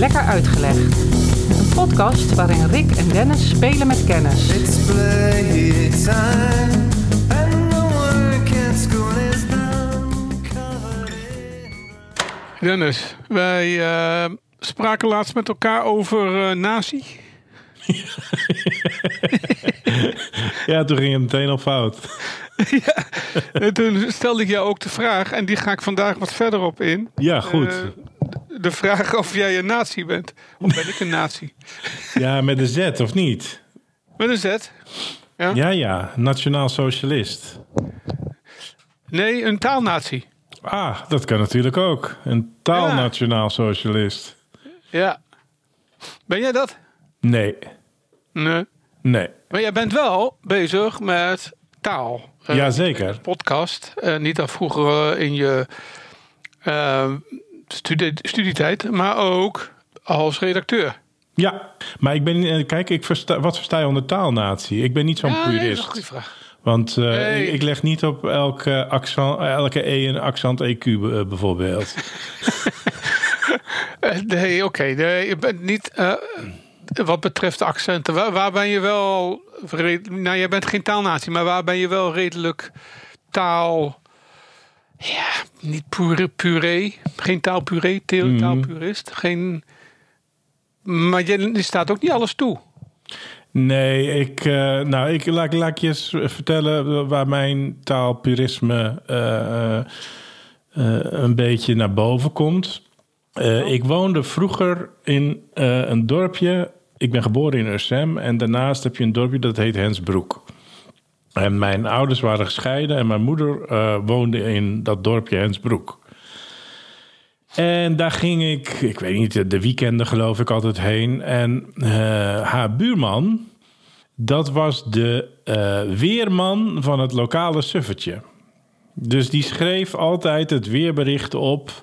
Lekker Uitgelegd. Een podcast waarin Rick en Dennis spelen met kennis. It's playtime, and the work at school is done. Covered in Dennis, wij eh, spraken laatst met elkaar over eh nazi. Ja, toen ging het meteen al fout. En toen stelde ik jou ook de vraag, en die ga ik vandaag wat verder op in. Ja, goed. Eh, de vraag of jij een nazi bent. Of ben ik een nazi? Ja, met een Z of niet? Met een Z? Ja? Ja, ja, nationaal socialist. Nee, een taalnazi. Ah, dat kan natuurlijk ook. Een taalnationaal socialist. Ja. Ben jij dat? Nee, Nee. nee. Maar jij bent wel bezig met taal. Jazeker. podcast. Eh, niet al vroeger eh, in je eh, studie- studietijd, maar ook als redacteur. Ja, maar ik ben, eh, kijk, ik versta, wat versta je onder taalnatie? Ik ben niet zo'n Ja, nee, dat is purist. een goede vraag. Want eh, ik, ik leg niet op elke, accent, elke E een accent EQ eh, bijvoorbeeld. Nee, oké. nee, je bent niet. wat betreft de accenten, waar, waar ben je wel. Nou, jij bent geen taalnatie, maar waar ben je wel redelijk taal. Ja, niet pure, puree. Geen taalpuree, taal- Mhm. taalpurist. Geen. Maar je, staat ook niet alles toe. Nee, ik, eh, nou, ik, laat, laat ik je eens vertellen waar mijn taalpurisme eh, een beetje naar boven komt. Eh, Ik woonde vroeger in een dorpje. Ik ben geboren in Ursem en daarnaast heb je een dorpje dat heet Hensbroek. En mijn ouders waren gescheiden en mijn moeder eh, woonde in dat dorpje Hensbroek. En daar ging ik, ik weet niet, de weekenden geloof ik altijd heen. En eh, haar buurman, dat was de eh, weerman van het lokale suffertje. Dus die schreef altijd het weerbericht op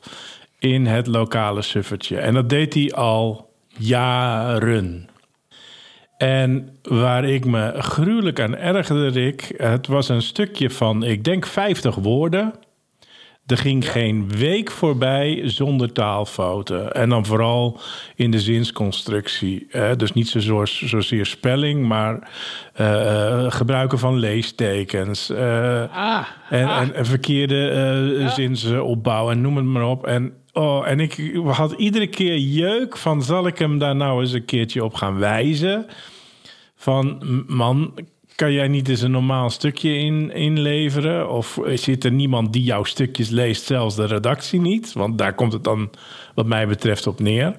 in het lokale suffertje. En dat deed hij al jaren. En waar ik me gruwelijk aan ergerde, Rick, het was een stukje van, ik denk 50 woorden. Er ging geen week voorbij zonder taalfouten. En dan vooral in de zinsconstructie. Dus niet zo, zozeer spelling, maar eh, eh, gebruiken van leestekens. eh, Ah, en, en, en verkeerde eh, zinsopbouw en noem het maar op. En, oh, en ik had iedere keer jeuk van... zal ik hem daar nou eens een keertje op gaan wijzen? Van, man, kan jij niet eens een normaal stukje in, inleveren? Of zit er niemand die jouw stukjes leest, zelfs de redactie niet? Want daar komt het dan wat mij betreft op neer.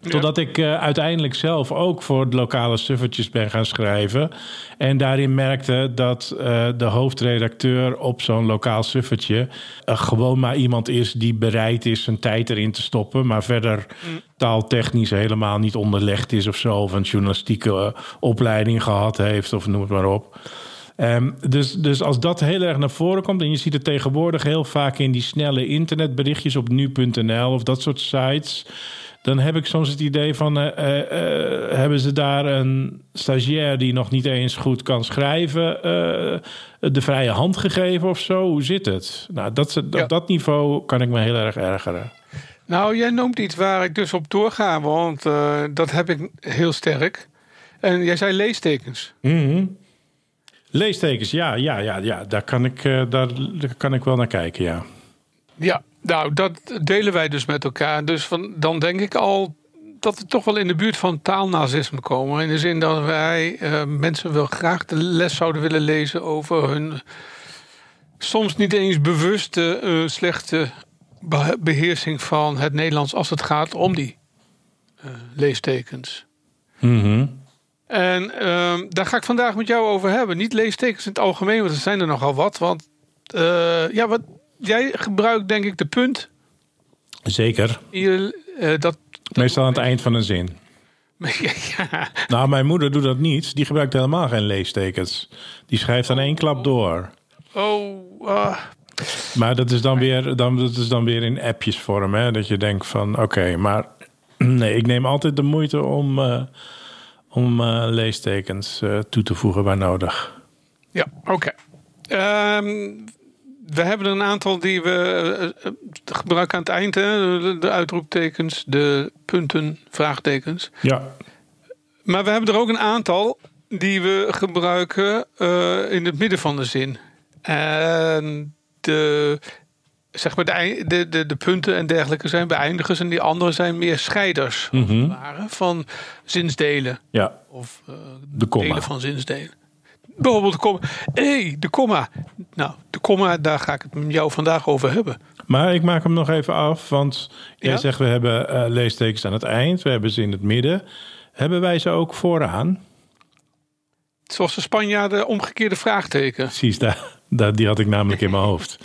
Totdat ik eh, uiteindelijk zelf ook voor de lokale suffertjes ben gaan schrijven. En daarin merkte dat eh, de hoofdredacteur op zo'n lokaal suffertje... eh, gewoon maar iemand is die bereid is zijn tijd erin te stoppen... maar verder taaltechnisch helemaal niet onderlegd is of zo... of een journalistieke opleiding gehad heeft of noem het maar op. Ehm, dus, dus als dat heel erg naar voren komt... en je ziet het tegenwoordig heel vaak in die snelle internetberichtjes op nu.nl... of dat soort sites dan heb ik soms het idee van... eh, eh, eh, hebben ze daar een stagiair die nog niet eens goed kan schrijven... de vrije hand gegeven of zo? Hoe zit het? Nou, dat, op Ja. dat niveau kan ik me heel erg ergeren. Nou, jij noemt iets waar ik dus op doorga, want dat heb ik heel sterk. En jij zei leestekens. Mhm. Leestekens, ja, ja, ja, ja. Daar, kan ik, daar, daar kan ik wel naar kijken, ja. Ja, nou, dat delen wij dus met elkaar. Dus van, dan denk ik al dat we toch wel in de buurt van taalnazisme komen. In de zin dat wij eh, mensen wel graag de les zouden willen lezen over hun soms niet eens bewuste eh, slechte be- beheersing van het Nederlands als het gaat om die eh, leestekens. Mhm. En ehm, daar ga ik vandaag met jou over hebben. Niet leestekens in het algemeen, want er zijn er nogal wat. Want ja, wat, jij gebruikt denk ik de punt. Zeker. Je, eh, dat, Meestal aan het eind van een zin. ja, Nou, mijn moeder doet dat niet. Die gebruikt helemaal geen leestekens. Die schrijft aan één klap door. oh, ah, Maar dat is dan weer, dan, dat is dan weer in appjesvorm. Hè? Dat je denkt van oké, maar nee, ik neem altijd de moeite om, eh, om eh, leestekens toe te voegen waar nodig. ja, oké. Ehm, we hebben er een aantal die we eh, eh, gebruiken aan het eind. Hè? De, uitroeptekens, de punten, vraagtekens. Ja, Maar we hebben er ook een aantal die we gebruiken eh, in het midden van de zin. En de, zeg maar de, de, de, de punten en dergelijke zijn beëindigers. En die andere zijn meer scheiders als het ware, van zinsdelen. ja. Of De delen van zinsdelen. Bijvoorbeeld de komma. Hé, hey, de komma. Nou, de komma, daar ga ik het met jou vandaag over hebben. Maar ik maak hem nog even af, want jij Ja? zegt we hebben eh, leestekens aan het eind, we hebben ze in het midden. Hebben wij ze ook vooraan? Zoals de Spanjaarden omgekeerde vraagteken. Precies, daar, daar, die had ik namelijk in mijn hoofd.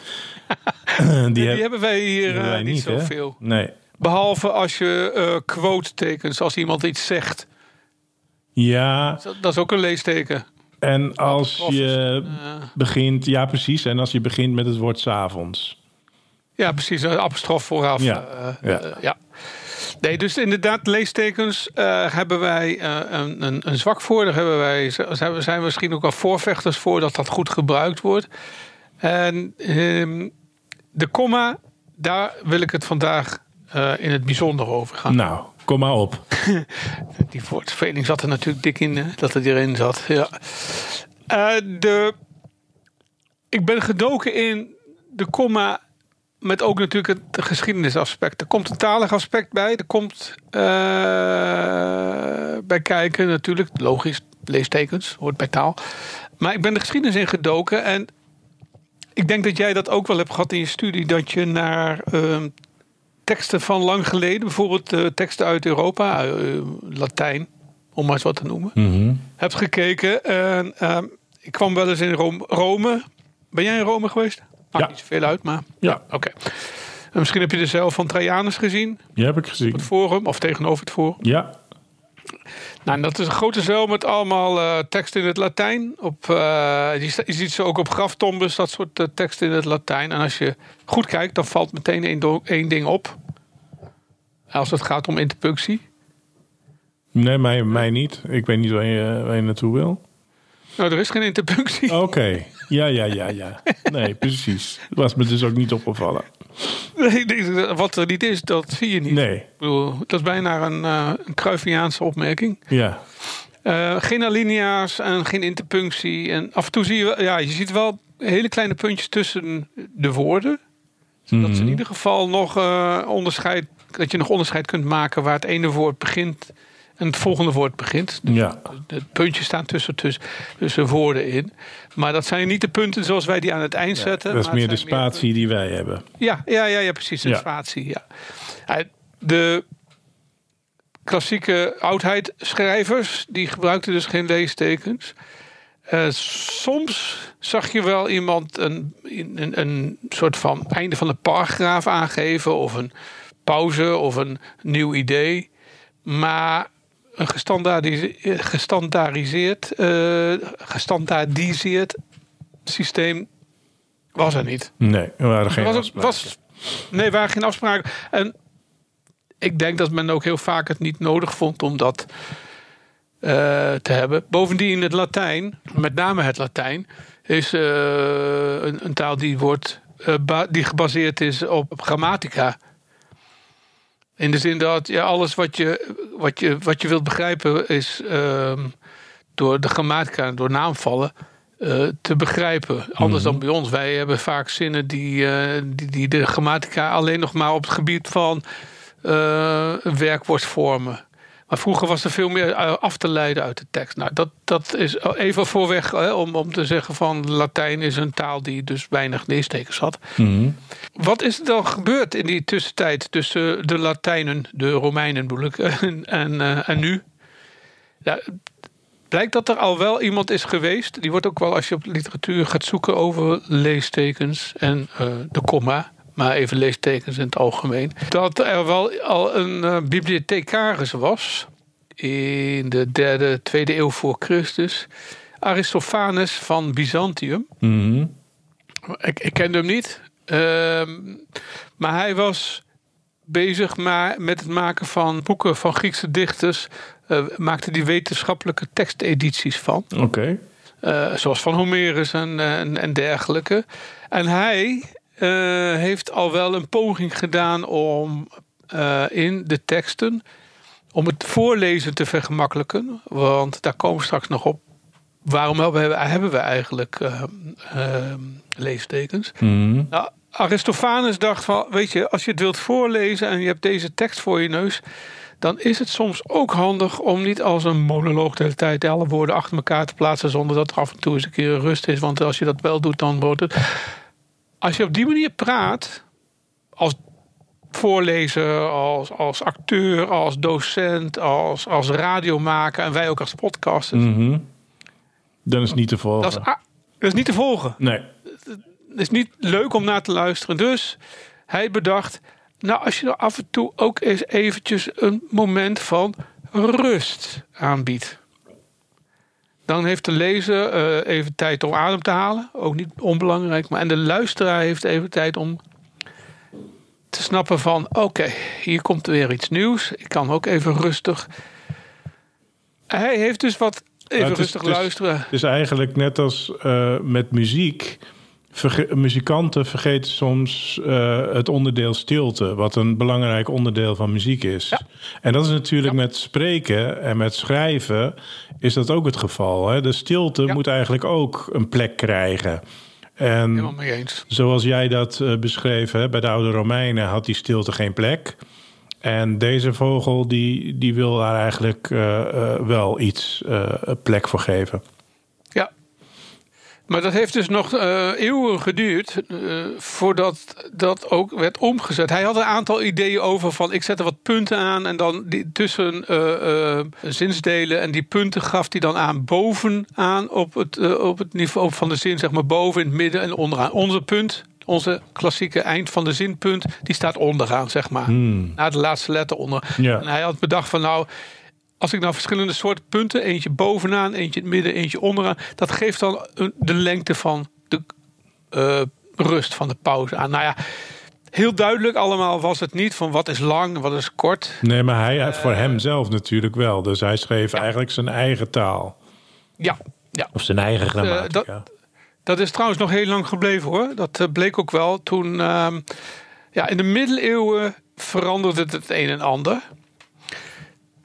die, Die, heb- hebben wij hier hebben eh, niet, zoveel. Nee. Behalve als je eh quote tekens, als iemand iets zegt. Ja, Dat, dat is ook een leesteken. En als Of- je begint, ja precies, en als je begint met het woord 's avonds. ja, precies. Een apostrof vooraf. Ja, eh, ja. eh, ja. Nee, dus inderdaad, leestekens eh, hebben wij een, een, een zwak voor. Daar hebben wij, zijn we zijn we misschien ook wel voorvechters voor dat dat goed gebruikt wordt. En ehm, de komma, daar wil ik het vandaag in het bijzonder over gaan. Nou, kom maar op. Die woordverveling zat er natuurlijk dik in, dat het erin zat. Ja. Eh, de, ik ben gedoken in de komma met ook natuurlijk het geschiedenisaspect. Er komt een talig aspect bij. Er komt eh, bij kijken natuurlijk, logisch, leestekens, hoort bij taal. Maar ik ben de geschiedenis in gedoken en ik denk dat jij dat ook wel hebt gehad in je studie. Dat je naar ehm, teksten van lang geleden, bijvoorbeeld eh, teksten uit Europa, eh, Latijn, om maar eens wat te noemen, Mhm. hebt gekeken. En ehm, ik kwam wel eens in Rome. Rome. Ben jij in Rome geweest? Maakt Ja. niet zoveel uit, maar Ja, oké. En misschien heb je de cel van Trajanus gezien, die heb ik gezien. het forum, of tegenover het forum. Ja, Nou, en dat is een grote zeil met allemaal eh, teksten in het Latijn. Op, eh, je, ziet ze ook op graftombes, dat soort eh, teksten in het Latijn. En als je goed kijkt, dan valt meteen één, ding op. Als het gaat om interpunctie. nee, mij, mij niet. Ik weet niet waar je, waar je naartoe wil. Nou, er is geen interpunctie. Oké, ja, ja, ja, ja. Nee, precies. Dat was me dus ook niet opgevallen. Nee, wat er niet is, dat zie je niet. Nee, Ik bedoel, dat is bijna een, eh een opmerking. ja. Eh, geen alinea's en geen interpunctie. En af en toe zie je, wel- ja, je ziet wel hele kleine puntjes tussen de woorden. Zodat Mhm. ze in ieder geval nog eh, onderscheid, dat je nog onderscheid kunt maken waar het ene woord begint en het volgende woord begint. Ja, De puntjes staan tussen, tussen, tussen woorden in. Maar dat zijn niet de punten zoals wij die aan het eind zetten. dat is meer het de meer spatie die wij hebben. ja, ja, ja, ja precies. De Ja. spatie, ja. Ja, De klassieke oudheidschrijvers, die gebruikten dus geen leestekens. Eh, soms zag je wel iemand een, een, een soort van einde van een paragraaf aangeven... of een pauze of een nieuw idee. Maar gestandaardiseerd, eh, gestandaardiseerd systeem was er niet. Nee, er waren geen was, afspraken. was, nee, er waren geen afspraken. En ik denk dat men ook heel vaak het niet nodig vond om dat eh, te hebben. Bovendien het Latijn, met name het Latijn, is eh, een, een taal die, wordt, eh, die gebaseerd is op, op grammatica. In de zin dat ja, alles wat je, wat, je, wat je wilt begrijpen is ehm, door de grammatica, door naamvallen, eh, te begrijpen. Anders dan bij ons. Wij hebben vaak zinnen die, eh, die, die de grammatica alleen nog maar op het gebied van eh, een werkwoord vormen. Maar vroeger was er veel meer eh, af te leiden uit de tekst. Nou, dat, dat is even voorweg hè, om, om te zeggen van Latijn is een taal die dus weinig leestekens had. Mhm. Wat is er dan gebeurd in die tussentijd tussen de Latijnen, de Romeinen bedoel ik, en, en, eh, en nu? Ja, blijkt dat er al wel iemand is geweest. Die wordt ook wel, als je op literatuur gaat zoeken over leestekens en eh, de komma. Maar even leestekens in het algemeen. Dat er wel al een eh, bibliothecaris was. In de derde, tweede eeuw voor Christus. Aristophanes van Byzantium. Mhm. Ik, ik kende hem niet. Ehm, maar hij was bezig maar met het maken van boeken van Griekse dichters. Eh, maakte die wetenschappelijke tekstedities van. Oké. Eh, zoals van Homerus en, en, en dergelijke. En hij heeft al wel een poging gedaan om eh, in de teksten om het voorlezen te vergemakkelijken. Want daar komen we straks nog op. Waarom hebben we, eigenlijk eh, eh, leestekens? Nou, Aristophanes dacht van, weet je, als je het wilt voorlezen en je hebt deze tekst voor je neus, dan is het soms ook handig om niet als een monoloog de hele tijd alle woorden achter elkaar te plaatsen zonder dat er af en toe eens een keer rust is. Want als je dat wel doet, dan wordt het. Als je op die manier praat, als voorlezer, als, als acteur, als docent, als, als radiomaker en wij ook als podcasters, Mhm. Dan is het niet te volgen. dat, is, dat is niet te volgen. Nee. Het is niet leuk om naar te luisteren. Dus hij bedacht, nou als je er af en toe ook eens eventjes een moment van rust aanbiedt. Dan heeft de lezer eh, even tijd om adem te halen. Ook niet onbelangrijk. Maar en de luisteraar heeft even tijd om te snappen van... oké, hier komt weer iets nieuws. Ik kan ook even rustig... Hij heeft dus wat even het is- rustig het is- luisteren. Het is eigenlijk net als eh, met muziek. Verge- muzikanten vergeten soms eh, het onderdeel stilte, wat een belangrijk onderdeel van muziek is. Ja. En dat is natuurlijk met spreken en met schrijven is dat ook het geval. Hè? De stilte Ja. moet eigenlijk ook een plek krijgen. En mee eens. zoals jij dat eh, beschreef, hè, bij de oude Romeinen had die stilte geen plek. En deze vogel die, die wil daar eigenlijk eh, wel iets plek voor geven. Maar dat heeft dus nog eh, eeuwen geduurd eh, voordat dat ook werd omgezet. Hij had een aantal ideeën over van ik zet er wat punten aan en dan die tussen eh, zinsdelen en die punten gaf hij dan aan bovenaan op het, op het niveau van de zin, zeg maar boven, in het midden en onderaan. Onze punt, onze klassieke eind van de zinpunt, die staat onderaan, zeg maar. Na de laatste letter onder. Ja. En hij had bedacht van nou, als ik nou verschillende soorten punten, eentje bovenaan, eentje in het midden, eentje onderaan, dat geeft dan een- de lengte van de eh, rust van de pauze aan. Nou ja, heel duidelijk allemaal was het niet van wat is lang, wat is kort. Nee, maar hij voor hemzelf natuurlijk wel. Dus hij schreef eigenlijk zijn eigen taal. Ja, ja. Of zijn eigen grammatica. Dat is trouwens nog heel lang gebleven hoor. Dat eh, bleek ook wel toen. ehm, ja, in de middeleeuwen veranderde het het een en ander.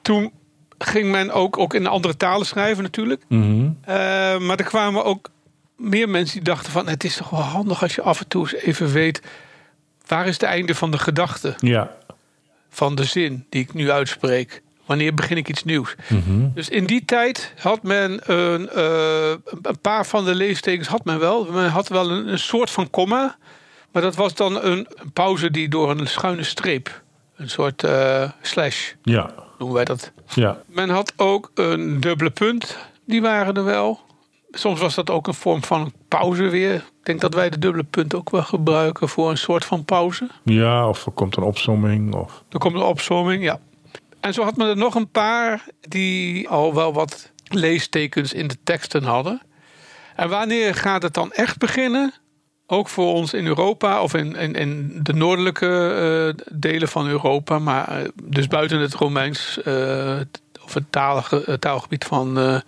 Toen ging men ook, ook in andere talen schrijven natuurlijk. Mhm. Eh, maar er kwamen ook meer mensen die dachten van... het is toch wel handig als je af en toe eens even weet... waar is het einde van de gedachte, Ja. van de zin die ik nu uitspreek? Wanneer begin ik iets nieuws? Dus in die tijd had men een, eh, een paar van de leestekens had men wel. Men had wel een, een soort van komma. Maar dat was dan een, een pauze die door een schuine streep... een soort eh, slash Ja. Noemen wij dat... Ja. Men had ook een dubbele punt. Die waren er wel. Soms was dat ook een vorm van pauze weer. Ik denk dat wij de dubbele punt ook wel gebruiken voor een soort van pauze. Ja, of er komt een opsomming. Of... Dan komt een opzomming, ja. En zo had men er nog een paar die al wel wat leestekens in de teksten hadden. En wanneer gaat het dan echt beginnen? Ook voor ons in Europa of in, in, in de noordelijke eh, delen van Europa, maar eh, dus buiten het Romeins eh, of het taalgebied van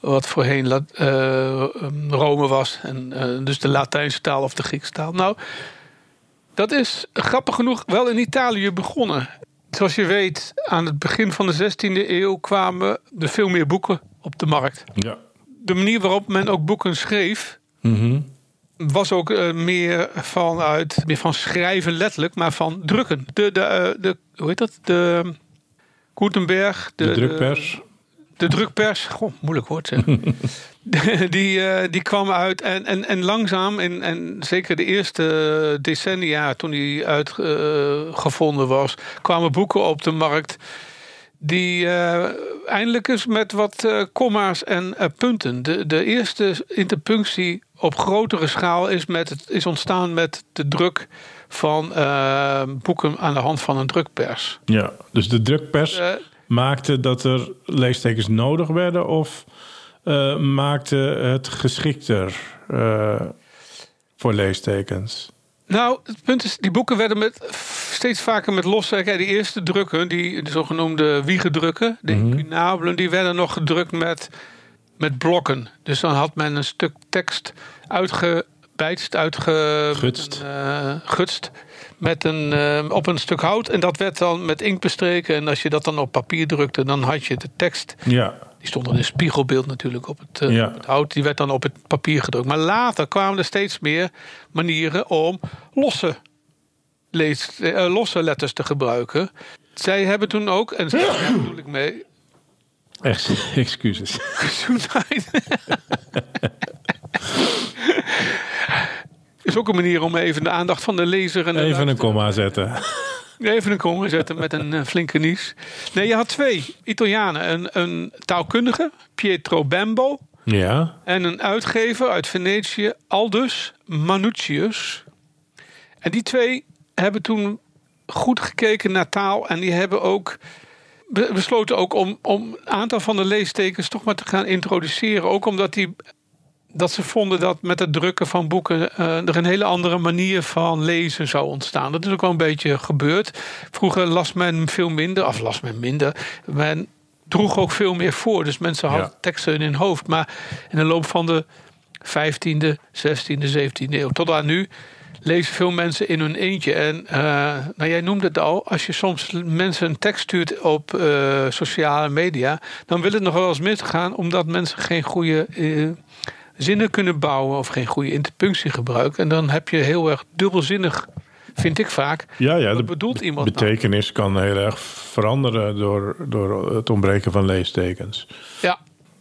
wat voorheen La- eh, Rome was. En dus de Latijnse taal of de Griekse taal. Nou, dat is grappig genoeg wel in Italië begonnen. Zoals je weet, aan het begin van de 16e eeuw kwamen er veel meer boeken op de markt. Ja. De manier waarop men ook boeken schreef, Mhm. Was ook eh, meer vanuit meer van schrijven letterlijk, maar van drukken. De, de, eh, de hoe heet dat? De Gutenberg, de, De drukpers. de drukpers, goh, moeilijk woord zeg. die, eh, die kwam uit en, en, en langzaam, en, en zeker de eerste decennia toen die uitgevonden was, kwamen boeken op de markt die eindelijk eens met wat komma's en punten. De, de eerste interpunctie op grotere schaal is, met het, is ontstaan met de druk van eh, boeken aan de hand van een drukpers. Ja. Dus de drukpers Eh, maakte dat er leestekens nodig werden? Of eh, maakte het geschikter voor leestekens? Nou, het punt is, die boeken werden met, steeds vaker met losse... Kijk, die eerste drukken, die de zogenoemde wiegedrukken... de incunabelen, die werden nog gedrukt met met blokken. Dus dan had men een stuk tekst uitgebijtst, Gutst. uitgegutst met een, eh, op een stuk hout. En dat werd dan met inkt bestreken. En als je dat dan op papier drukte, dan had je de tekst. Ja, Die stond dan in spiegelbeeld natuurlijk op het, eh, Ja. op het hout. Die werd dan op het papier gedrukt. Maar later kwamen er steeds meer manieren om losse, lees, eh, losse letters te gebruiken. Zij hebben toen ook, en daar bedoel ik mee, echt, excuses. gezondheid. Is ook een manier om even de aandacht van de lezer en de Even een komma zetten. Even een komma zetten met een eh, flinke nies. Nee, je had twee Italianen. Een, een taalkundige, Pietro Bembo. Ja, En een uitgever uit Venetië, Aldus Manutius. En die twee hebben toen goed gekeken naar taal. En die hebben ook besloten ook om, om een aantal van de leestekens toch maar te gaan introduceren. Ook omdat die, dat ze vonden dat met het drukken van boeken eh, er een hele andere manier van lezen zou ontstaan. Dat is ook wel een beetje gebeurd. Vroeger las men veel minder, of las men minder. Men droeg ook veel meer voor. Dus mensen hadden Ja. teksten in hun hoofd. Maar in de loop van de 15e, 16e, 17e eeuw tot aan nu lezen veel mensen in hun eentje. En eh, nou, jij noemde het al, als je soms mensen een tekst stuurt op eh, sociale media, dan wil het nog wel eens misgaan, omdat mensen geen goede eh, zinnen kunnen bouwen of geen goede interpunctie gebruiken. En dan heb je heel erg dubbelzinnig, vind ik vaak. ja, ja Wat de bedoelt iemand betekenis kan heel erg veranderen door, door het ontbreken van leestekens. Ja,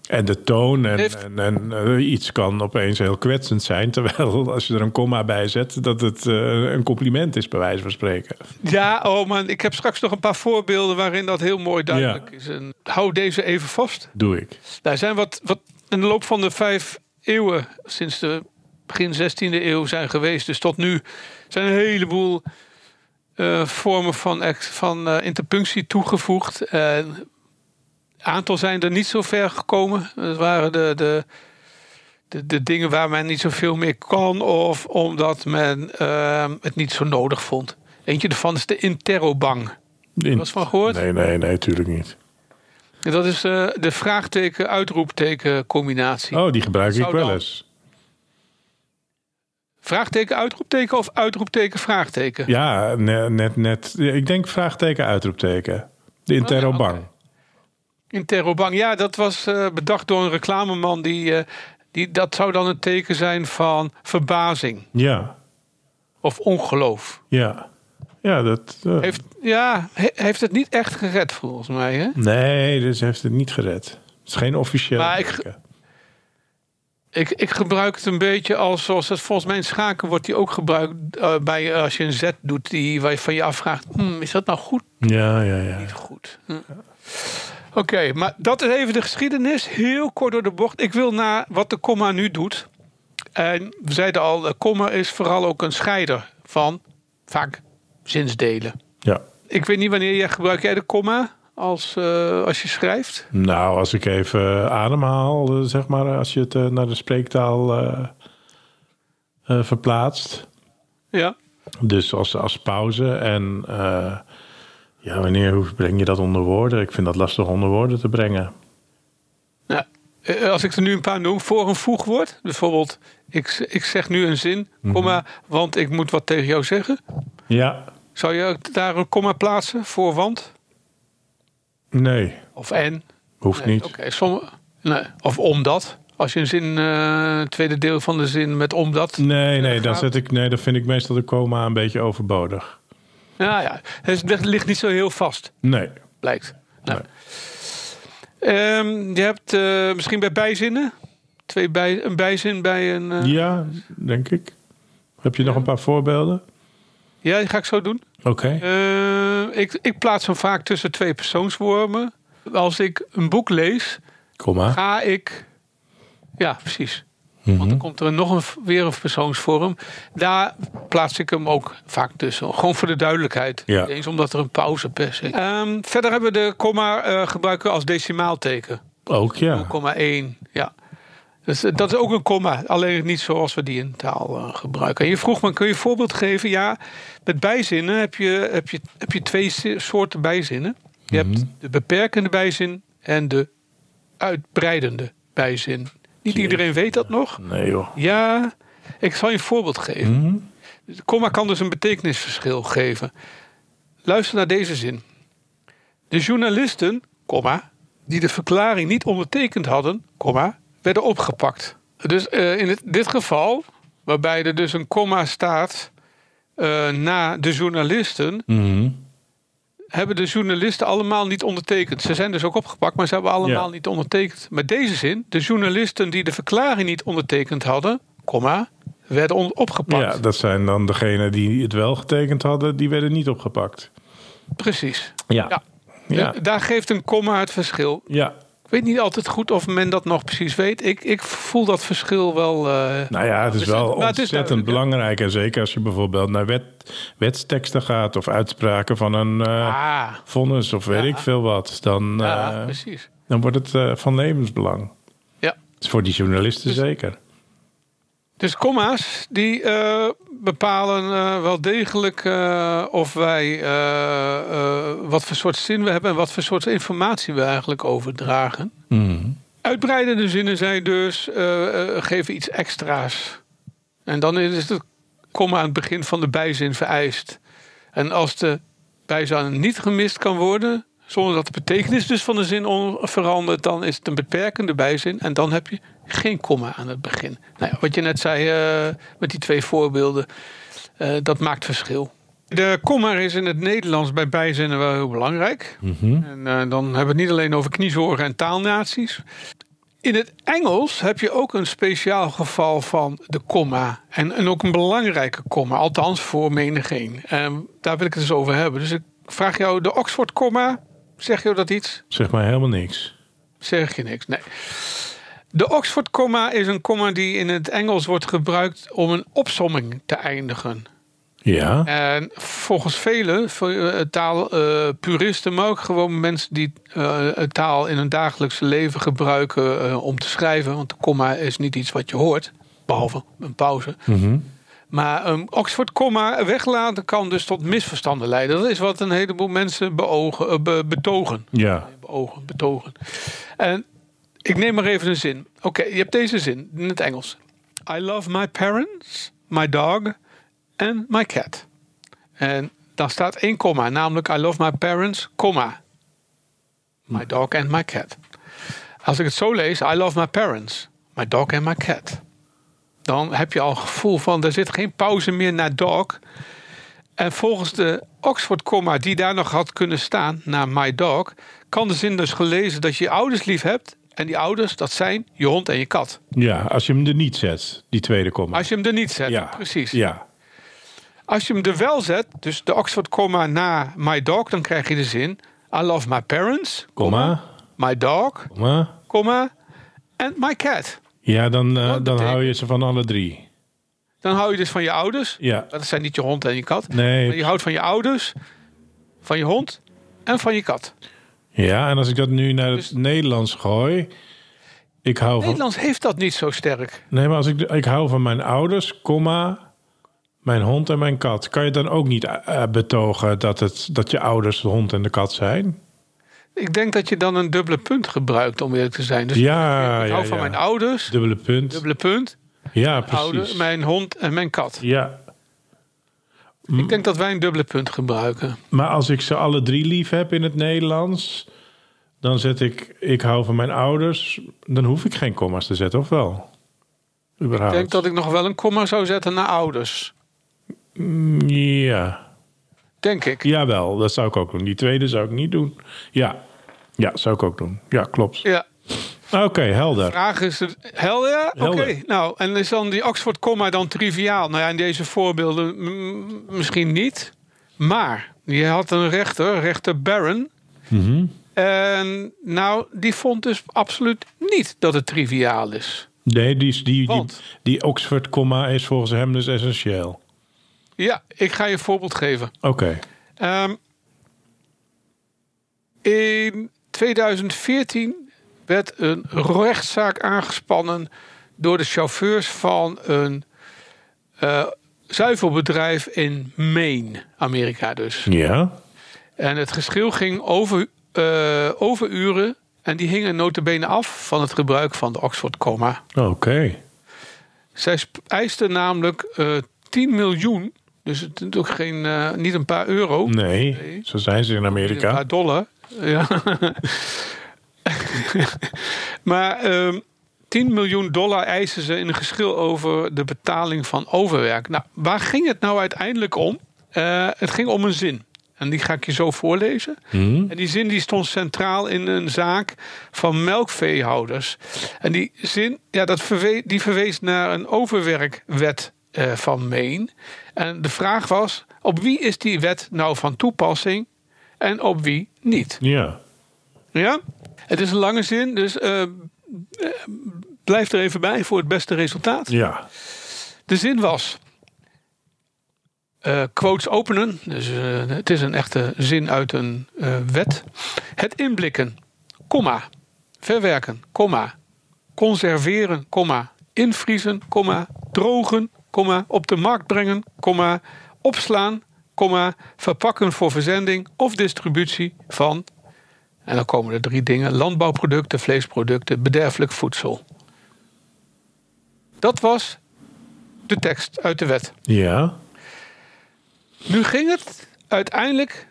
En de toon en, Heeft- en, en, eh, iets kan opeens heel kwetsend zijn. Terwijl als je er een komma bij zet, dat het eh, een compliment is, bij wijze van spreken. Ja, oh man, ik heb straks nog een paar voorbeelden waarin dat heel mooi duidelijk is. En hou deze even vast. Doe ik. Nou, er zijn wat, wat in de loop van de vijf eeuwen, sinds de begin 16e eeuw zijn geweest, dus tot nu, zijn een heleboel eh, vormen van, van interpunctie toegevoegd. En aantal zijn er niet zo ver gekomen. Dat waren de, de, de, de dingen waar men niet zoveel meer kan, of omdat men eh, het niet zo nodig vond. Eentje daarvan is de interrobang. In- Wat van gehoord? Nee, nee, nee, natuurlijk niet. En Dat is eh, de vraagteken-uitroepteken combinatie. Oh, die gebruik ik wel eens. Vraagteken, uitroepteken of uitroepteken, vraagteken? Ja, ne- net, net. Ik denk vraagteken, uitroepteken. De interrobang. oké. Interrobang, ja, dat was eh, bedacht door een reclameman. Die, eh, die, dat zou dan een teken zijn van verbazing Ja, of ongeloof. ja. Ja, dat... eh, Heeft, ja, he- heeft het niet echt gered volgens mij. Hè? Nee, dus heeft het niet gered. Het is geen officieel. Maar ik- teken. Ik, ik gebruik het een beetje als, zoals het volgens mij in schaken wordt die ook gebruikt bij als je een zet doet die waar je van je afvraagt, hmm, is dat nou goed? Ja, ja, ja. Niet goed. Hm. Oké, maar dat is even de geschiedenis. Heel kort door de bocht. Ik wil naar wat de komma nu doet. En we zeiden al, de komma is vooral ook een scheider van vaak zinsdelen. Ja. Ik weet niet wanneer jij gebruik jij de komma als, eh, als je schrijft. Nou, als ik even ademhaal, eh, zeg maar, als je het eh, naar de spreektaal verplaatst. Ja. Dus als, als pauze. En ja, wanneer hoe breng je dat onder woorden? Ik vind dat lastig onder woorden te brengen. Nou, eh, als ik er nu een paar noem, voor een voegwoord. Bijvoorbeeld, ik, ik zeg nu een zin, komma, want ik moet wat tegen jou zeggen. Ja, Zou je daar een komma plaatsen voor want? nee, Of en? hoeft Nee, niet. Oké, nee. Of omdat. Als je een zin, eh, tweede deel van de zin met omdat. Nee, nee, dan gaat- zet ik, nee, dan vind ik meestal de komma een beetje overbodig. Ja, ja. Het ligt niet zo heel vast, Nee. blijkt. Nou. Ehm, je hebt eh, misschien bij bijzinnen. Twee bij, een bijzin bij een. eh, Ja, denk ik. Heb je nog een paar voorbeelden? ja, die ga ik zo doen. Oké. Eh, ik, ik plaats hem vaak tussen twee persoonsvormen. Als ik een boek lees, Komma. ga ik. Ja, precies. Want dan komt er nog een, weer een persoonsvorm. Daar plaats ik hem ook vaak tussen. Gewoon voor de duidelijkheid. Ja. Eens omdat er een pauze per se. Ehm, verder hebben we de komma eh, gebruiken als decimaalteken. Ook ja. 0,1. Ja. Dus eh, dat is ook een komma. Alleen niet zoals we die in taal eh, gebruiken. En je vroeg me, kun je een voorbeeld geven? Ja, met bijzinnen heb je, heb je, heb je twee soorten bijzinnen. Je hebt de beperkende bijzin en de uitbreidende bijzin. Niet iedereen weet dat nog. Nee joh. Ja, ik zal je een voorbeeld geven. Mhm. De komma kan dus een betekenisverschil geven. Luister naar deze zin. De journalisten, komma, die de verklaring niet ondertekend hadden, komma, werden opgepakt. Dus eh, in het, dit geval, waarbij er dus een komma staat eh, na de journalisten, Mhm. Hebben de journalisten allemaal niet ondertekend. Ze zijn dus ook opgepakt, maar ze hebben allemaal Ja. niet ondertekend. Met deze zin, de journalisten die de verklaring niet ondertekend hadden, komma, werden on- opgepakt. Ja, dat zijn dan degenen die het wel getekend hadden, die werden niet opgepakt. Precies. Ja. Ja. Ja. Daar geeft een komma het verschil. Ja. Ik weet niet altijd goed of men dat nog precies weet. Ik, ik voel dat verschil wel. eh, Nou ja, het is Dus wel is ontzettend belangrijk. En zeker als je bijvoorbeeld naar wet, wetsteksten gaat of uitspraken van een ah, vonnis of weet Ja. ik veel wat, dan, ja, eh, precies. dan wordt het van levensbelang. Ja. Dat is voor die journalisten Dus- zeker. Dus komma's die bepalen eh, wel degelijk eh, of wij eh, wat voor soort zin we hebben en wat voor soort informatie we eigenlijk overdragen. Mhm. Uitbreidende zinnen zijn dus geven iets extra's. En dan is het komma aan het begin van de bijzin vereist. En als de bijzin niet gemist kan worden, zonder dat de betekenis dus van de zin on- verandert, dan is het een beperkende bijzin. En dan heb je geen komma aan het begin. Nou ja, wat je net zei eh, met die twee voorbeelden, eh, dat maakt verschil. De komma is in het Nederlands bij bijzinnen wel heel belangrijk. Mhm. En eh, dan hebben we het niet alleen over kniezorgen en taalnaties. In het Engels heb je ook een speciaal geval van de komma. En, en ook een belangrijke komma, althans voor menigeen. En daar wil ik het eens over hebben. Dus ik vraag jou, de Oxford komma, zeg je dat iets? Zeg maar helemaal niks. Zeg je niks, nee. De Oxford komma is een komma die in het Engels wordt gebruikt om een opsomming te eindigen. Ja. En volgens velen, taalpuristen, maar ook gewoon mensen die eh, taal in hun dagelijkse leven gebruiken eh, om te schrijven. Want de komma is niet iets wat je hoort, behalve een pauze. Mhm. Maar een Oxford komma weglaten kan dus tot misverstanden leiden. Dat is wat een heleboel mensen beogen, eh, be- betogen. Ja. Beogen, betogen. En ik neem maar even een zin. Oké, je hebt deze zin in het Engels. I love my parents, my dog and my cat. En dan staat één komma, namelijk I love my parents, komma. My dog and my cat. Als ik het zo lees, I love my parents, my dog and my cat. Dan heb je al het gevoel van, er zit geen pauze meer naar dog. En volgens de Oxford komma die daar nog had kunnen staan, naar my dog, kan de zin dus gelezen dat je je ouders lief hebt. En die ouders, dat zijn je hond en je kat. Ja, als je hem er niet zet, die tweede komma. Als je hem er niet zet, ja. precies. Ja. Als je hem er wel zet, dus de Oxford komma na my dog, dan krijg je de zin I love my parents, Komma. my dog, Komma. komma, and my cat. Ja, dan, eh, dan hou je ze van alle drie. Dan hou je dus van je ouders. Ja. Dat zijn niet je hond en je kat. Nee. Maar je houdt van je ouders, van je hond en van je kat. Ja, en als ik dat nu naar het Dus- Nederlands gooi. Ik hou van. Nederlands heeft dat niet zo sterk. Nee, maar als ik, ik hou van mijn ouders, komma, mijn hond en mijn kat. Kan je dan ook niet eh, betogen dat, het, dat je ouders de hond en de kat zijn? Ik denk dat je dan een dubbele punt gebruikt, om eerlijk te zijn. Dus Ja, ik hou ja, van ja. mijn ouders, Dubbele punt. dubbele punt, ja, ouder, precies. mijn hond en mijn kat. Ja, Ik denk dat wij een dubbele punt gebruiken. maar als ik ze alle drie lief heb in het Nederlands, dan zet ik ik hou van mijn ouders. Dan hoef ik geen komma's te zetten, of wel? Ik denk dat ik nog wel een komma zou zetten naar ouders. Mm, Ja, Denk ik. jawel, dat zou ik ook doen. Die tweede zou ik niet doen. Ja, ja zou ik ook doen. Ja, klopt. Ja. Oké, helder. Vraag is het. Hel ja? Oké. Helder. Nou, en is dan die Oxford komma dan triviaal? Nou ja, in deze voorbeelden misschien niet. Maar je had een rechter, rechter Barron. Mhm. En nou, die vond dus absoluut niet dat het triviaal is. Nee, die, die, die, Want? die Oxford comma is volgens hem dus essentieel. Ja, ik ga je een voorbeeld geven. Oké. Ehm, in 2014 werd een rechtszaak aangespannen door de chauffeurs van een eh, zuivelbedrijf in Maine, Amerika dus. Ja. En het geschil ging over, eh, overuren En die hingen notabene af van het gebruik van de Oxford comma. Oké. Zij sp- eiste namelijk eh 10 miljoen. Dus het is ook geen, eh, niet een paar euro. Nee, Nee. zo zijn ze in Niet Een Amerika. paar dollar. Ja. maar ehm 10 miljoen dollar eisen ze in een geschil over de betaling van overwerk. Nou, waar ging het nou uiteindelijk om? Eh, het ging om een zin. En die ga ik je zo voorlezen. Hm? En die zin die stond centraal in een zaak van melkveehouders. En die zin, ja, dat die verwees naar een overwerkwet eh, van Maine. En de vraag was, op wie is die wet nou van toepassing en op wie niet? Ja. Ja? Het is een lange zin, dus eh, eh, blijf er even bij voor het beste resultaat. Ja. De zin was. eh, quotes openen, dus het is een echte zin uit een wet. Het inblikken, komma, verwerken, komma, conserveren, komma, invriezen, komma, drogen, komma, op de markt brengen, komma, opslaan, komma, verpakken voor verzending of distributie van. En dan komen er drie dingen: landbouwproducten, vleesproducten, bederfelijk voedsel. Dat was de tekst uit de wet. Ja. Nu ging het uiteindelijk.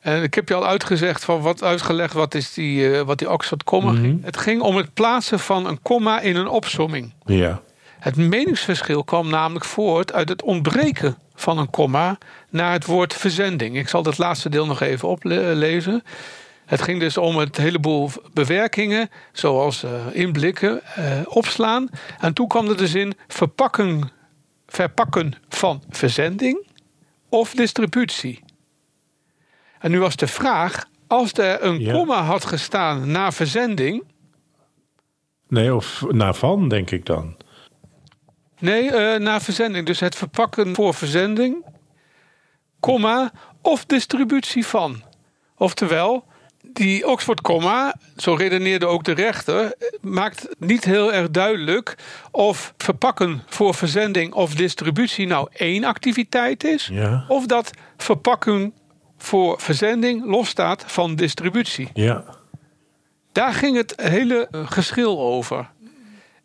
En ik heb je al uitgezegd van wat uitgelegd wat is die, eh, wat die Oxford comma ging. Het ging om het plaatsen van een komma in een opsomming. Ja. Het meningsverschil kwam namelijk voort uit het ontbreken van een komma naar het woord verzending. Ik zal dat laatste deel nog even oplezen. Het ging dus om het heleboel bewerkingen, zoals eh, inblikken, eh, opslaan. En toen kwam er de zin verpakken, verpakken van verzending of distributie. En nu was de vraag, als er een Ja. komma had gestaan na verzending, Nee, of naar van, denk ik dan. Nee, eh, na verzending. Dus het verpakken voor verzending, komma, of distributie van. Oftewel, die Oxford komma, zo redeneerde ook de rechter, maakt niet heel erg duidelijk of verpakken voor verzending of distributie nou één activiteit is, Ja. of dat verpakken voor verzending losstaat van distributie. Ja. Daar ging het hele geschil over.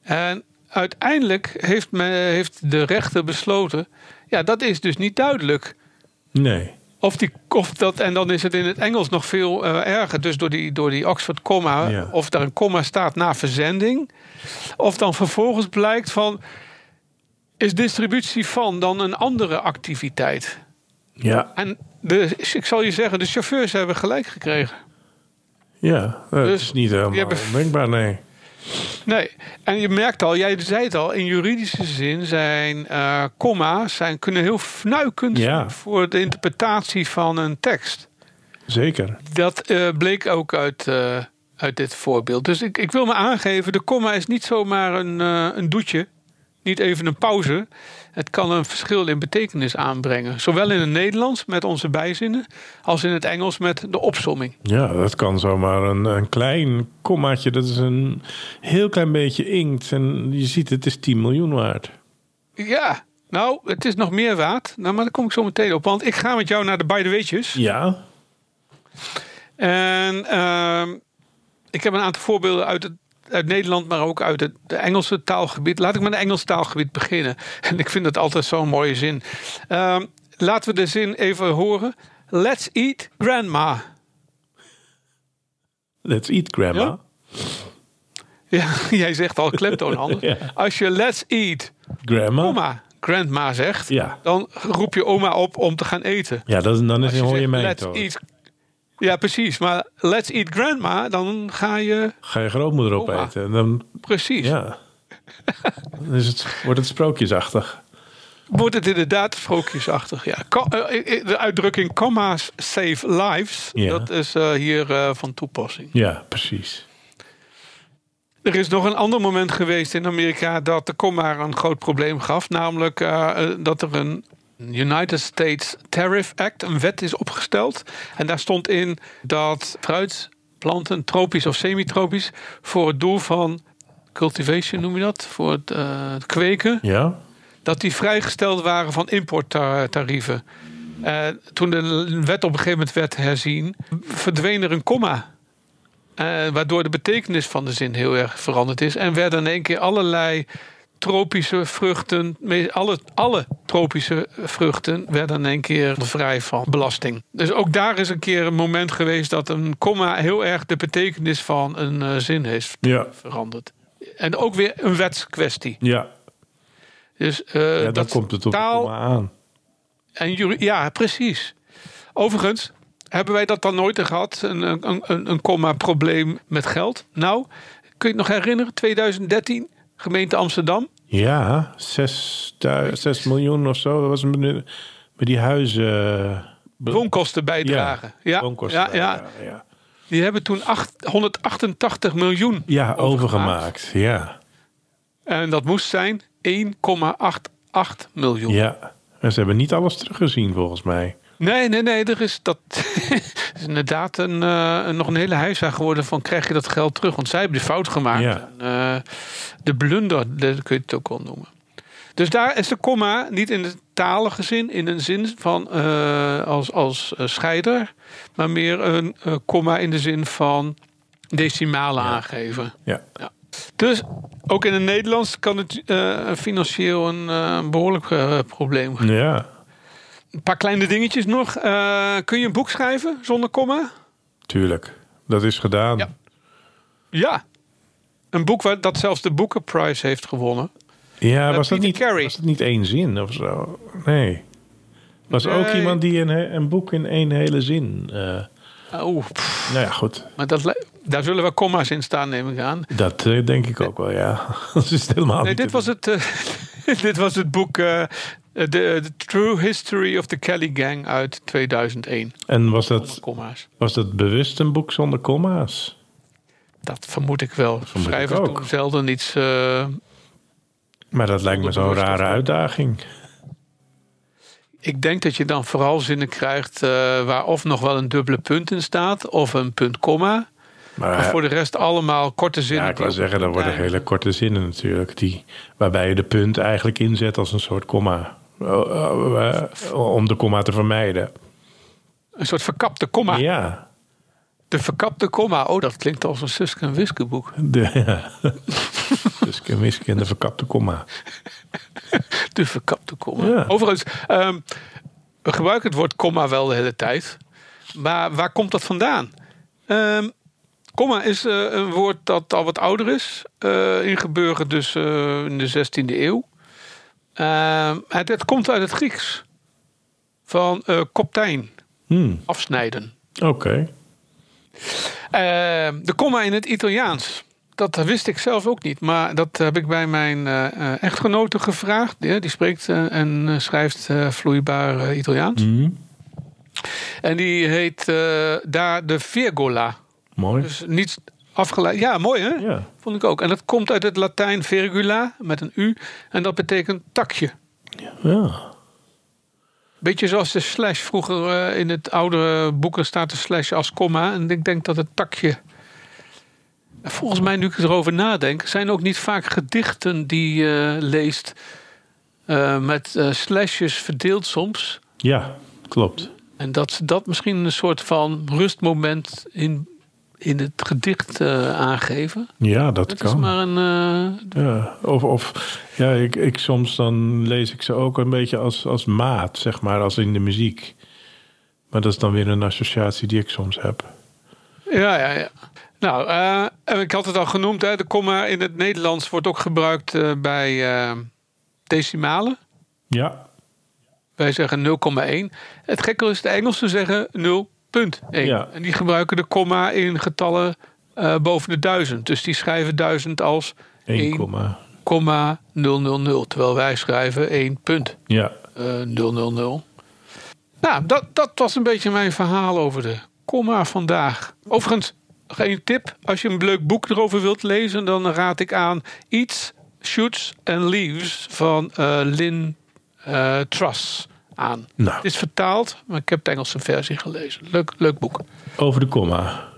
En uiteindelijk heeft, men, heeft de rechter besloten... ja, dat is dus niet duidelijk. Nee. Of die, of dat, en dan is het in het Engels nog veel eh, erger. Dus door die, door die Oxford comma, Ja. of daar een komma staat na verzending. Of dan vervolgens blijkt van... is distributie van dan een andere activiteit? Ja. En de, ik zal je zeggen, de chauffeurs hebben gelijk gekregen. Ja. Dat Dus is niet helemaal hebben- ondenkbaar, nee. Nee, en je merkt al, jij zei het al, in juridische zin zijn eh comma's zijn, kunnen heel fnuikend Ja. voor de interpretatie van een tekst. Zeker. Dat eh, bleek ook uit, eh, uit dit voorbeeld. Dus ik, ik wil me aangeven, de komma is niet zomaar een, een doetje, niet even een pauze. Het kan een verschil in betekenis aanbrengen. Zowel in het Nederlands met onze bijzinnen, als in het Engels met de opsomming. Ja, dat kan zomaar een, een klein kommaatje. Dat is een heel klein beetje inkt. En je ziet, het is 10 miljoen waard. Ja, nou, het is nog meer waard. Nou, maar daar kom ik zo meteen op. Want ik ga met jou naar de Bij de Weetjes. Ja. En ehm, ik heb een aantal voorbeelden uit, het, uit Nederland, maar ook uit het Engelse taalgebied. Laat ik met het Engelse taalgebied beginnen. En ik vind dat altijd zo'n mooie zin. Ehm, laten we de zin even horen. Let's eat grandma. Let's eat, grandma. Ja, jij zegt al klemtoon anders. Ja. Als je let's eat, Grandma? oma, grandma zegt, Ja. dan roep je oma op om te gaan eten. Ja, dat, dan is Als je hoor je zegt, mij let's toch. eat, ja, precies. Maar let's eat grandma, dan ga je Ga je grootmoeder opeten. En dan, precies. ja. dan is het, wordt het sprookjesachtig. Wordt het inderdaad sprookjesachtig. Ja. Ko- eh, eh, De uitdrukking comma's save lives, Ja. dat is eh, hier eh, van toepassing. Ja, precies. Er is nog een ander moment geweest in Amerika dat de komma een groot probleem gaf. Namelijk eh, eh, dat er een United States Tariff Act, een wet is opgesteld. En daar stond in dat fruitplanten, tropisch of semi-tropisch, voor het doel van cultivation noem je dat, voor het, eh, het kweken, Ja? dat die vrijgesteld waren van importtarieven. Eh, toen de wet op een gegeven moment werd herzien, verdween er een komma. Eh, waardoor de betekenis van de zin heel erg veranderd is. En werden in één keer allerlei tropische vruchten, alle, alle tropische vruchten werden in één keer vrij van belasting. Dus ook daar is een keer een moment geweest dat een komma heel erg de betekenis van een eh, zin heeft Ja, veranderd. En ook weer een wetskwestie. ja. Dus eh, ja dat komt het op taal- aan. En juri- ja, precies. Overigens, hebben wij dat dan nooit gehad? Een, een, een, een comma-probleem met geld? Nou, kun je het nog herinneren? 2013, gemeente Amsterdam. Ja, 6, 6 miljoen of zo. Dat was met, met die huizen. be- Woonkosten bijdragen. Ja, woonkosten. ja, ja. Die hebben toen acht- 188 miljoen. Ja, Overgemaakt. overgemaakt. Ja, En dat moest zijn 1,88 miljoen. ja. En ze hebben niet alles teruggezien volgens mij. Nee, nee, nee. Er is dat is inderdaad een, eh, een- nog een hele heisa geworden van krijg je dat geld terug? Want zij hebben de fout gemaakt. Ja. En, eh, de blunder, dat kun je het ook wel noemen. Dus daar is de komma niet in de talige zin, in een zin van eh, als, als scheider, maar meer een komma in de zin van decimalen aangeven. Ja, Dus ook in het Nederlands kan het financieel een eh, behoorlijk eh, probleem ja. Een paar kleine dingetjes nog. Eh, kun je een boek schrijven zonder komma? tuurlijk. Dat is gedaan. Ja. Ja. Een boek waar, dat zelfs de Booker Prize heeft gewonnen. Ja, Eh, was, dat niet, Carey. was dat niet één zin of zo? Nee. Was ook iemand die een, een boek in één hele zin... Oeh, pff, nou ja, goed. maar dat, daar zullen wel komma's in staan, neem ik aan. Dat denk ik ook wel, ja. dat is helemaal Nee, niet dit was het, dit was het boek The, The True History of the Kelly Gang uit 2001. En was dat, was dat bewust een boek zonder komma's? Dat vermoed ik wel. vermoed Schrijvers doen zelden iets... eh, Maar dat lijkt me zo'n rare uitdaging. Ik denk dat je dan vooral zinnen krijgt eh, waar of nog wel een dubbele punt in staat of een punt komma. Maar, Maar voor de rest allemaal korte zinnen. ja, ik op zeggen, dat worden hele korte zinnen natuurlijk. Die, waarbij je de punt eigenlijk inzet als een soort komma. Oh, eh, Om de komma te vermijden. Een soort verkapte komma. Ja. De verkapte komma. Oh, dat klinkt als een Suske en Wiske boek. De, ja. dus Kemiske en de verkapte komma. De verkapte komma. Ja. Overigens, ehm, we gebruiken het woord komma wel de hele tijd. Maar waar komt dat vandaan? Ehm komma is eh, een woord dat al wat ouder is. eh ingeburgerd dus eh, in de 16e eeuw. Ehm, het, het komt uit het Grieks. Van koptijn, Hmm, afsnijden. Oké. Eh, de komma in het Italiaans. Dat wist ik zelf ook niet. Maar dat heb ik bij mijn eh, eh, echtgenote gevraagd. Die, die spreekt en schrijft vloeibaar Italiaans. Hmm, En die heet daar de virgola. Mooi. Dus niet afgeleid. Ja, mooi hè? Ja. Vond ik ook. En dat komt uit het Latijn virgula met een U. En dat betekent takje. ja. Beetje zoals de slash. Vroeger eh, in het oude boeken staat de slash als komma. En ik denk dat het takje. Volgens mij, nu ik erover nadenk, zijn ook niet vaak gedichten die je leest eh, met eh, slashes verdeeld soms. Ja, klopt. En dat dat misschien een soort van rustmoment in, in het gedicht eh, aangeven. Ja, dat Het is kan. maar een. eh, Ja, of, of ja, ik, ik soms dan lees ik ze ook een beetje als, als maat, zeg maar, als in de muziek. Maar dat is dan weer een associatie die ik soms heb. Ja, ja, ja. Nou, eh, en ik had het al genoemd, hè, de komma in het Nederlands wordt ook gebruikt bij decimalen. Ja, Wij zeggen 0,1. Het gekke is, de Engelsen zeggen 0,1. Ja. En die gebruiken de komma in getallen eh, boven de duizend. Dus die schrijven duizend als 1, komma. 1,000. Terwijl wij schrijven 1 punt. Ja, eh 000. Nou, dat, dat was een beetje mijn verhaal over de komma vandaag. Overigens, één tip. Als je een leuk boek erover wilt lezen, dan raad ik aan Eats, Shoots and Leaves van eh, Lynn eh, Truss aan. nou, Het is vertaald, maar ik heb de Engelse versie gelezen. Leuk, leuk boek. over de komma.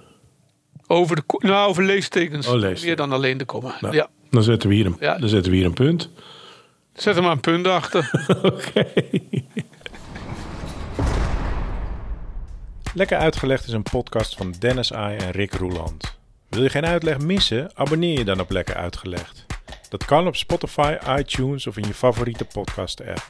Over, de, nou, over leestekens. Oh, leestekens. Meer dan alleen de komma. Nou, Ja. dan, zetten we hier een, Ja. dan zetten we hier een punt. Zet er maar een punt achter. Oké. Lekker uitgelegd is een podcast van Dennis Ai en Rick Roeland. Wil je geen uitleg missen? Abonneer je dan op Lekker Uitgelegd. Dat kan op Spotify, iTunes of in je favoriete podcast-app.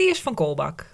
die is van Kolbak.